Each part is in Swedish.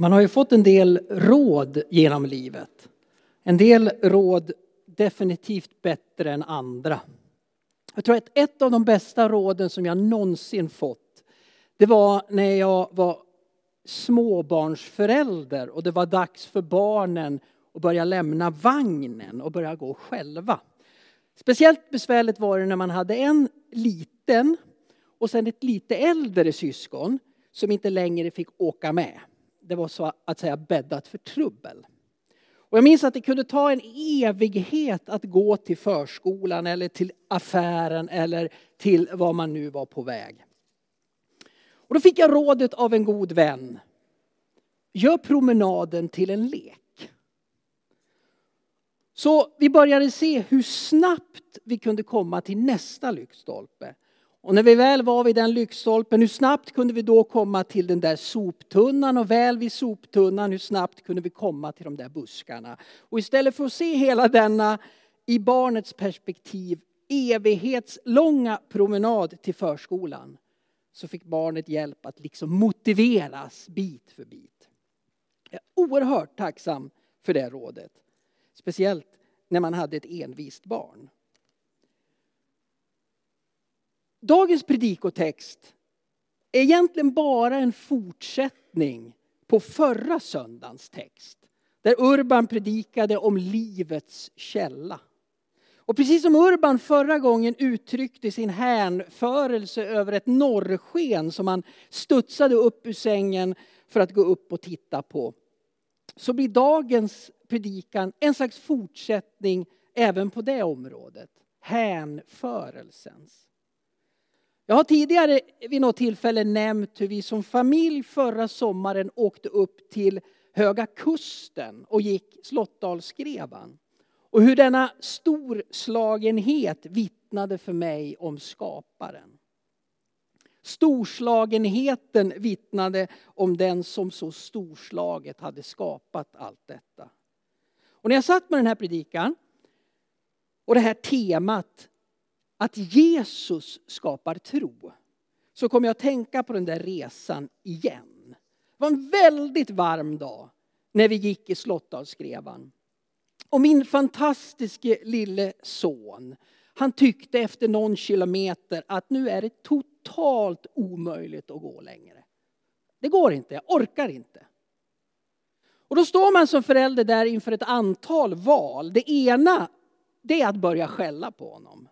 Man har ju fått en del råd genom livet. En del råd definitivt bättre än andra. Jag tror att ett av de bästa råden som jag någonsin fått, det var när jag var småbarnsförälder och det var dags för barnen att börja lämna vagnen och börja gå själva. Speciellt besvärligt var det när man hade en liten och sen ett lite äldre syskon som inte längre fick åka med. Det var så att säga bäddat för trubbel. Och jag minns att det kunde ta en evighet att gå till förskolan eller till affären eller till var man nu var på väg. Och då fick jag rådet av en god vän. Gör promenaden till en lek. Så vi började se hur snabbt vi kunde komma till nästa lyktstolpe. Och när vi väl var vid den lyktstolpen, hur snabbt kunde vi då komma till den där soptunnan och väl vid soptunnan, hur snabbt kunde vi komma till de där buskarna? Och istället för att se hela denna, i barnets perspektiv, evighetslånga promenad till förskolan, så fick barnet hjälp att liksom motiveras bit för bit. Jag är oerhört tacksam för det rådet. Speciellt när man hade ett envist barn. Dagens predikotext är egentligen bara en fortsättning på förra söndagens text. Där Urban predikade om livets källa. Och precis som Urban förra gången uttryckte sin hänförelse över ett norrsken som han studsade upp ur sängen för att gå upp och titta på. Så blir dagens predikan en slags fortsättning även på det området. Hänförelsens. Jag har tidigare vid något tillfälle nämnt hur vi som familj förra sommaren åkte upp till Höga Kusten och gick Slottdalsskrevan. Och hur denna storslagenhet vittnade för mig om skaparen. Storslagenheten vittnade om den som så storslaget hade skapat allt detta. Och när jag satt med den här predikan och det här temat att Jesus skapar tro så kom jag att tänka på den där resan igen. Det var en väldigt varm dag när vi gick i Slottdalsskrevan. Och min fantastiske lille son, han tyckte efter någon kilometer att nu är det totalt omöjligt att gå längre. Det går inte, jag orkar inte. Och då står man som förälder där inför ett antal val. Det ena, det är att börja skälla på honom.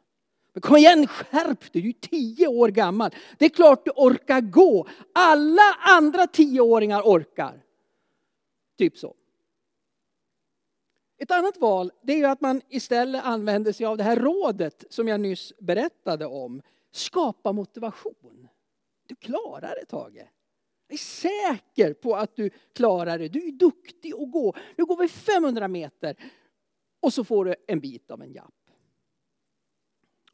Men kom igen, skärp dig, du är tio år gammal. Det är klart du orkar gå. Alla andra tioåringar orkar. Typ så. Ett annat val det är att man istället använder sig av det här rådet som jag nyss berättade om. Skapa motivation. Du klarar det Tage. Jag är säker på att du klarar det. Du är duktig att gå. Nu går vi 500 meter och så får du en bit av en japp.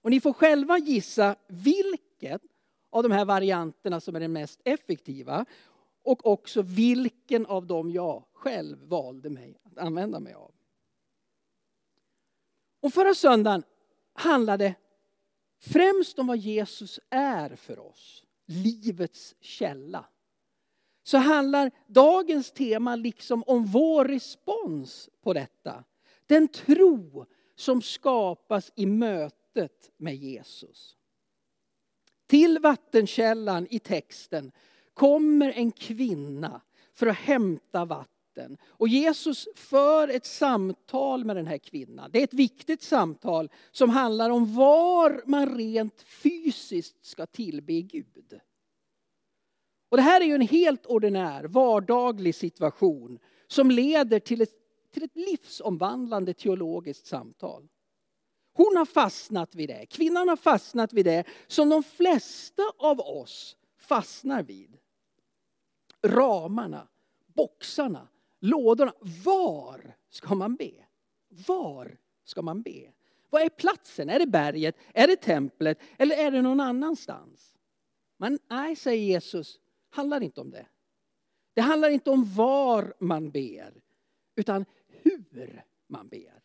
Och ni får själva gissa vilken av de här varianterna som är den mest effektiva. Och också vilken av dem jag själv valde mig att använda mig av. Och förra söndagen handlade främst om vad Jesus är för oss. Livets källa. Så handlar dagens tema liksom om vår respons på detta. Den tro som skapas i mötet mötet med Jesus. Till vattenkällan i texten kommer en kvinna för att hämta vatten. Och Jesus för ett samtal med den här kvinnan. Det är ett viktigt samtal som handlar om var man rent fysiskt ska tillbe Gud. Och det här är ju en helt ordinär, vardaglig situation som leder till ett, till ett livsomvandlande teologiskt samtal. Hon har fastnat vid det. Kvinnan har fastnat vid det som de flesta av oss fastnar vid. Ramarna, boxarna, lådorna. Var ska man be? Var ska man be? Vad är platsen? Är det berget? Är det templet? Eller är det någon annanstans? Men nej, säger Jesus, handlar inte om det. Det handlar inte om var man ber, utan hur man ber.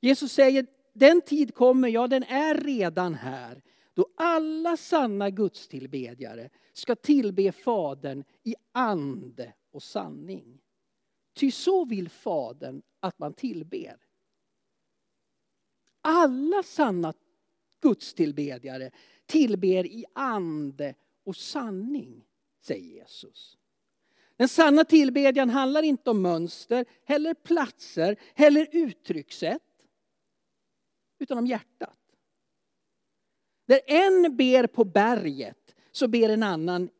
Jesus säger, den tid kommer, ja den är redan här, då alla sanna gudstillbedjare ska tillbe Fadern i ande och sanning. Ty så vill Fadern att man tillber. Alla sanna gudstillbedjare tillber i ande och sanning, säger Jesus. Den sanna tillbedjan handlar inte om mönster, heller platser, eller uttryckssätt. Utan om hjärtat. Där en ber på berget, så ber en annan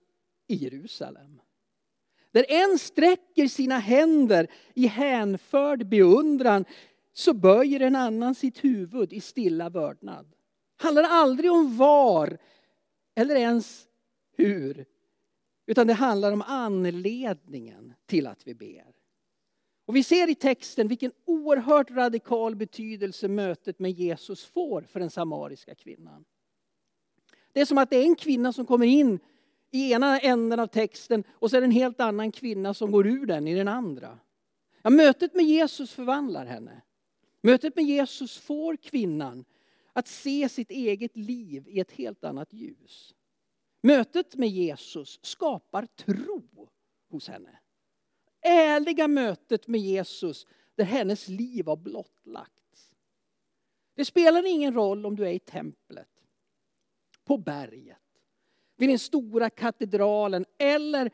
i Jerusalem. Där en sträcker sina händer i hänförd beundran, så böjer en annan sitt huvud i stilla vördnad. handlar aldrig om var eller ens hur, utan det handlar om anledningen till att vi ber. Och vi ser i texten vilken oerhört radikal betydelse mötet med Jesus får för den samariska kvinnan. Det är som att det är en kvinna som kommer in i ena änden av texten och så är det en helt annan kvinna som går ur den i den andra. Ja, mötet med Jesus förvandlar henne. Mötet med Jesus får kvinnan att se sitt eget liv i ett helt annat ljus. Mötet med Jesus skapar tro hos henne. Ärliga mötet med Jesus där hennes liv har blottlagts. Det spelar ingen roll om du är i templet, på berget, vid den stora katedralen eller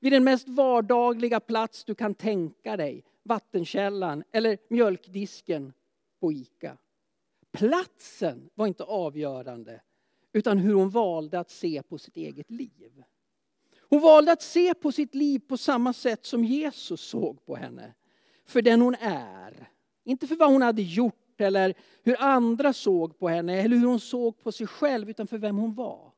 vid den mest vardagliga plats du kan tänka dig, vattenkällan eller mjölkdisken på ICA. Platsen var inte avgörande, utan hur hon valde att se på sitt eget liv. Hon valde att se på sitt liv på samma sätt som Jesus såg på henne. För den hon är. Inte för vad hon hade gjort eller hur andra såg på henne eller hur hon såg på sig själv, utan för vem hon var.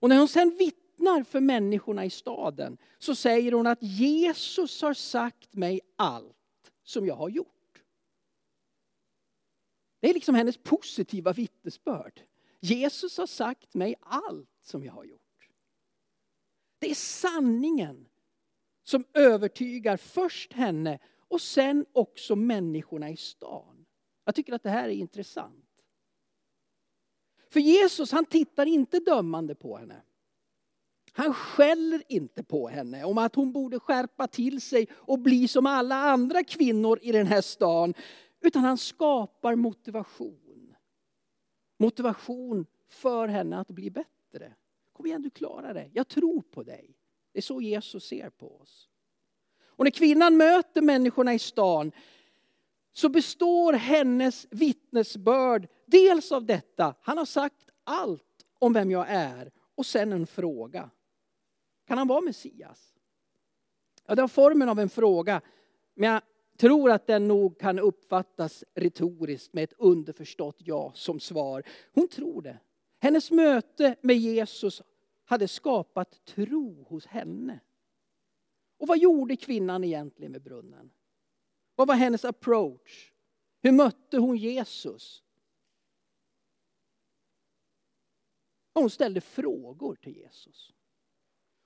Och när hon sen vittnar för människorna i staden så säger hon att Jesus har sagt mig allt som jag har gjort. Det är liksom hennes positiva vittnesbörd. Jesus har sagt mig allt som jag har gjort. Det är sanningen som övertygar först henne och sen också människorna i stan. Jag tycker att det här är intressant. För Jesus han tittar inte dömande på henne. Han skäller inte på henne om att hon borde skärpa till sig och bli som alla andra kvinnor i den här stan. Utan han skapar motivation. Motivation för henne att bli bättre. Kom igen, du klarar det. Jag tror på dig. Det är så Jesus ser på oss. Och när kvinnan möter människorna i stan så består hennes vittnesbörd dels av detta. Han har sagt allt om vem jag är. Och sen en fråga. Kan han vara Messias? Ja, det har formen av en fråga. Men jag tror att den nog kan uppfattas retoriskt med ett underförstått ja som svar. Hon tror det. Hennes möte med Jesus hade skapat tro hos henne. Och vad gjorde kvinnan egentligen med brunnen? Vad var hennes approach? Hur mötte hon Jesus? Hon ställde frågor till Jesus.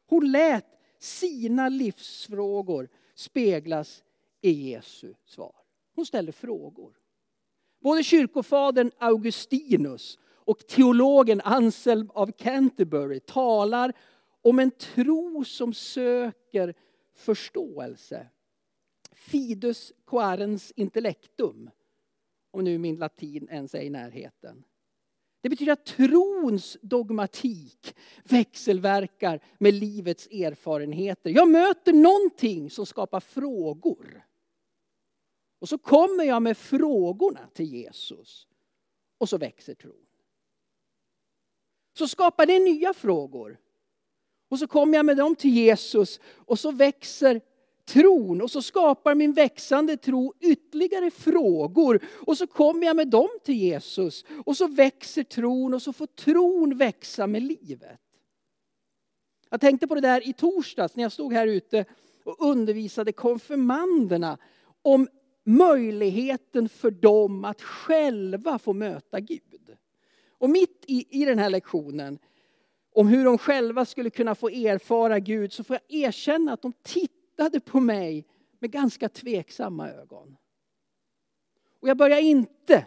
Hon lät sina livsfrågor speglas i Jesu svar. Hon ställde frågor. Både kyrkofadern Augustinus och teologen Anselm av Canterbury talar om en tro som söker förståelse. Fidus quarens intellectum, om nu min latin ens är i närheten. Det betyder att trons dogmatik växelverkar med livets erfarenheter. Jag möter någonting som skapar frågor. Och så kommer jag med frågorna till Jesus. Och så växer tron. Så skapar det nya frågor. Och så kommer jag med dem till Jesus och så växer tron och så skapar min växande tro ytterligare frågor. Och så kommer jag med dem till Jesus och så växer tron och så får tron växa med livet. Jag tänkte på det där i torsdags när jag stod här ute och undervisade konfirmanderna om möjligheten för dem att själva få möta Gud. Och mitt i, i den här lektionen om hur de själva skulle kunna få erfara Gud så får jag erkänna att de tittade på mig med ganska tveksamma ögon. Och jag börjar inte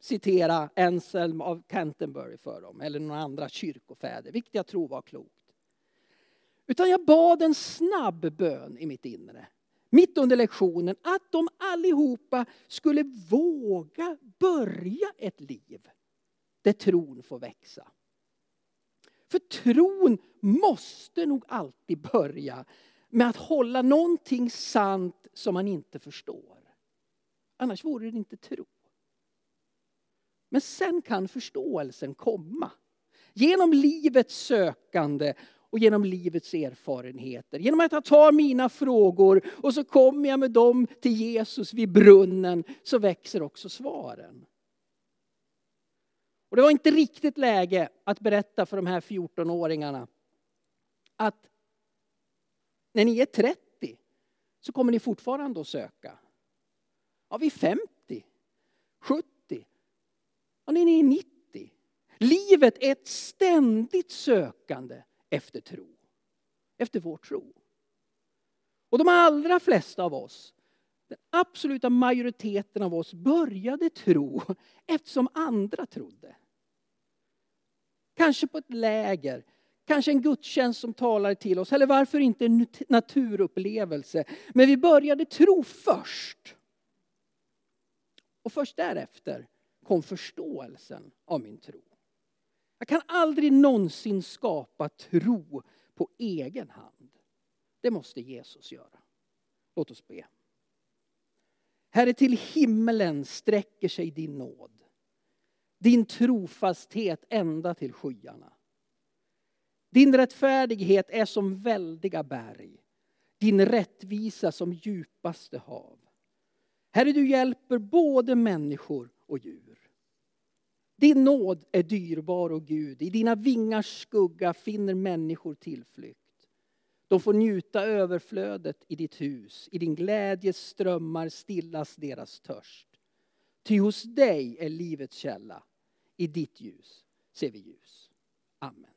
citera Anselm av Canterbury för dem eller några andra kyrkofäder, vilket jag tror var klokt. Utan jag bad en snabb bön i mitt inre. Mitt under lektionen. Att de allihopa skulle våga börja ett liv där tron får växa. För tron måste nog alltid börja med att hålla någonting sant som man inte förstår. Annars vore det inte tro. Men sen kan förståelsen komma. Genom livets sökande och genom livets erfarenheter. Genom att jag tar mina frågor och så kommer jag med dem till Jesus vid brunnen så växer också svaren. Och det var inte riktigt läge att berätta för de här 14-åringarna att när ni är 30 så kommer ni fortfarande att söka. Ja, vid 50, 70, ja, när ni är 90. Livet är ett ständigt sökande efter tro. Efter vår tro. Och de allra flesta av oss, den absoluta majoriteten av oss började tro eftersom andra trodde. Kanske på ett läger, kanske en gudstjänst som talade till oss, eller varför inte en naturupplevelse. Men vi började tro först. Och först därefter kom förståelsen av min tro. Jag kan aldrig någonsin skapa tro på egen hand. Det måste Jesus göra. Låt oss be. Herre, till himmelen sträcker sig din nåd. Din trofasthet ända till skyarna. Din rättfärdighet är som väldiga berg. Din rättvisa som djupaste hav. Herre, du hjälper både människor och djur. Din nåd är dyrbar och Gud. I dina vingars skugga finner människor tillflykt. De får njuta överflödet i ditt hus. I din glädjes strömmar stillas deras törst. Ty hos dig är livets källa. I ditt ljus ser vi ljus. Amen.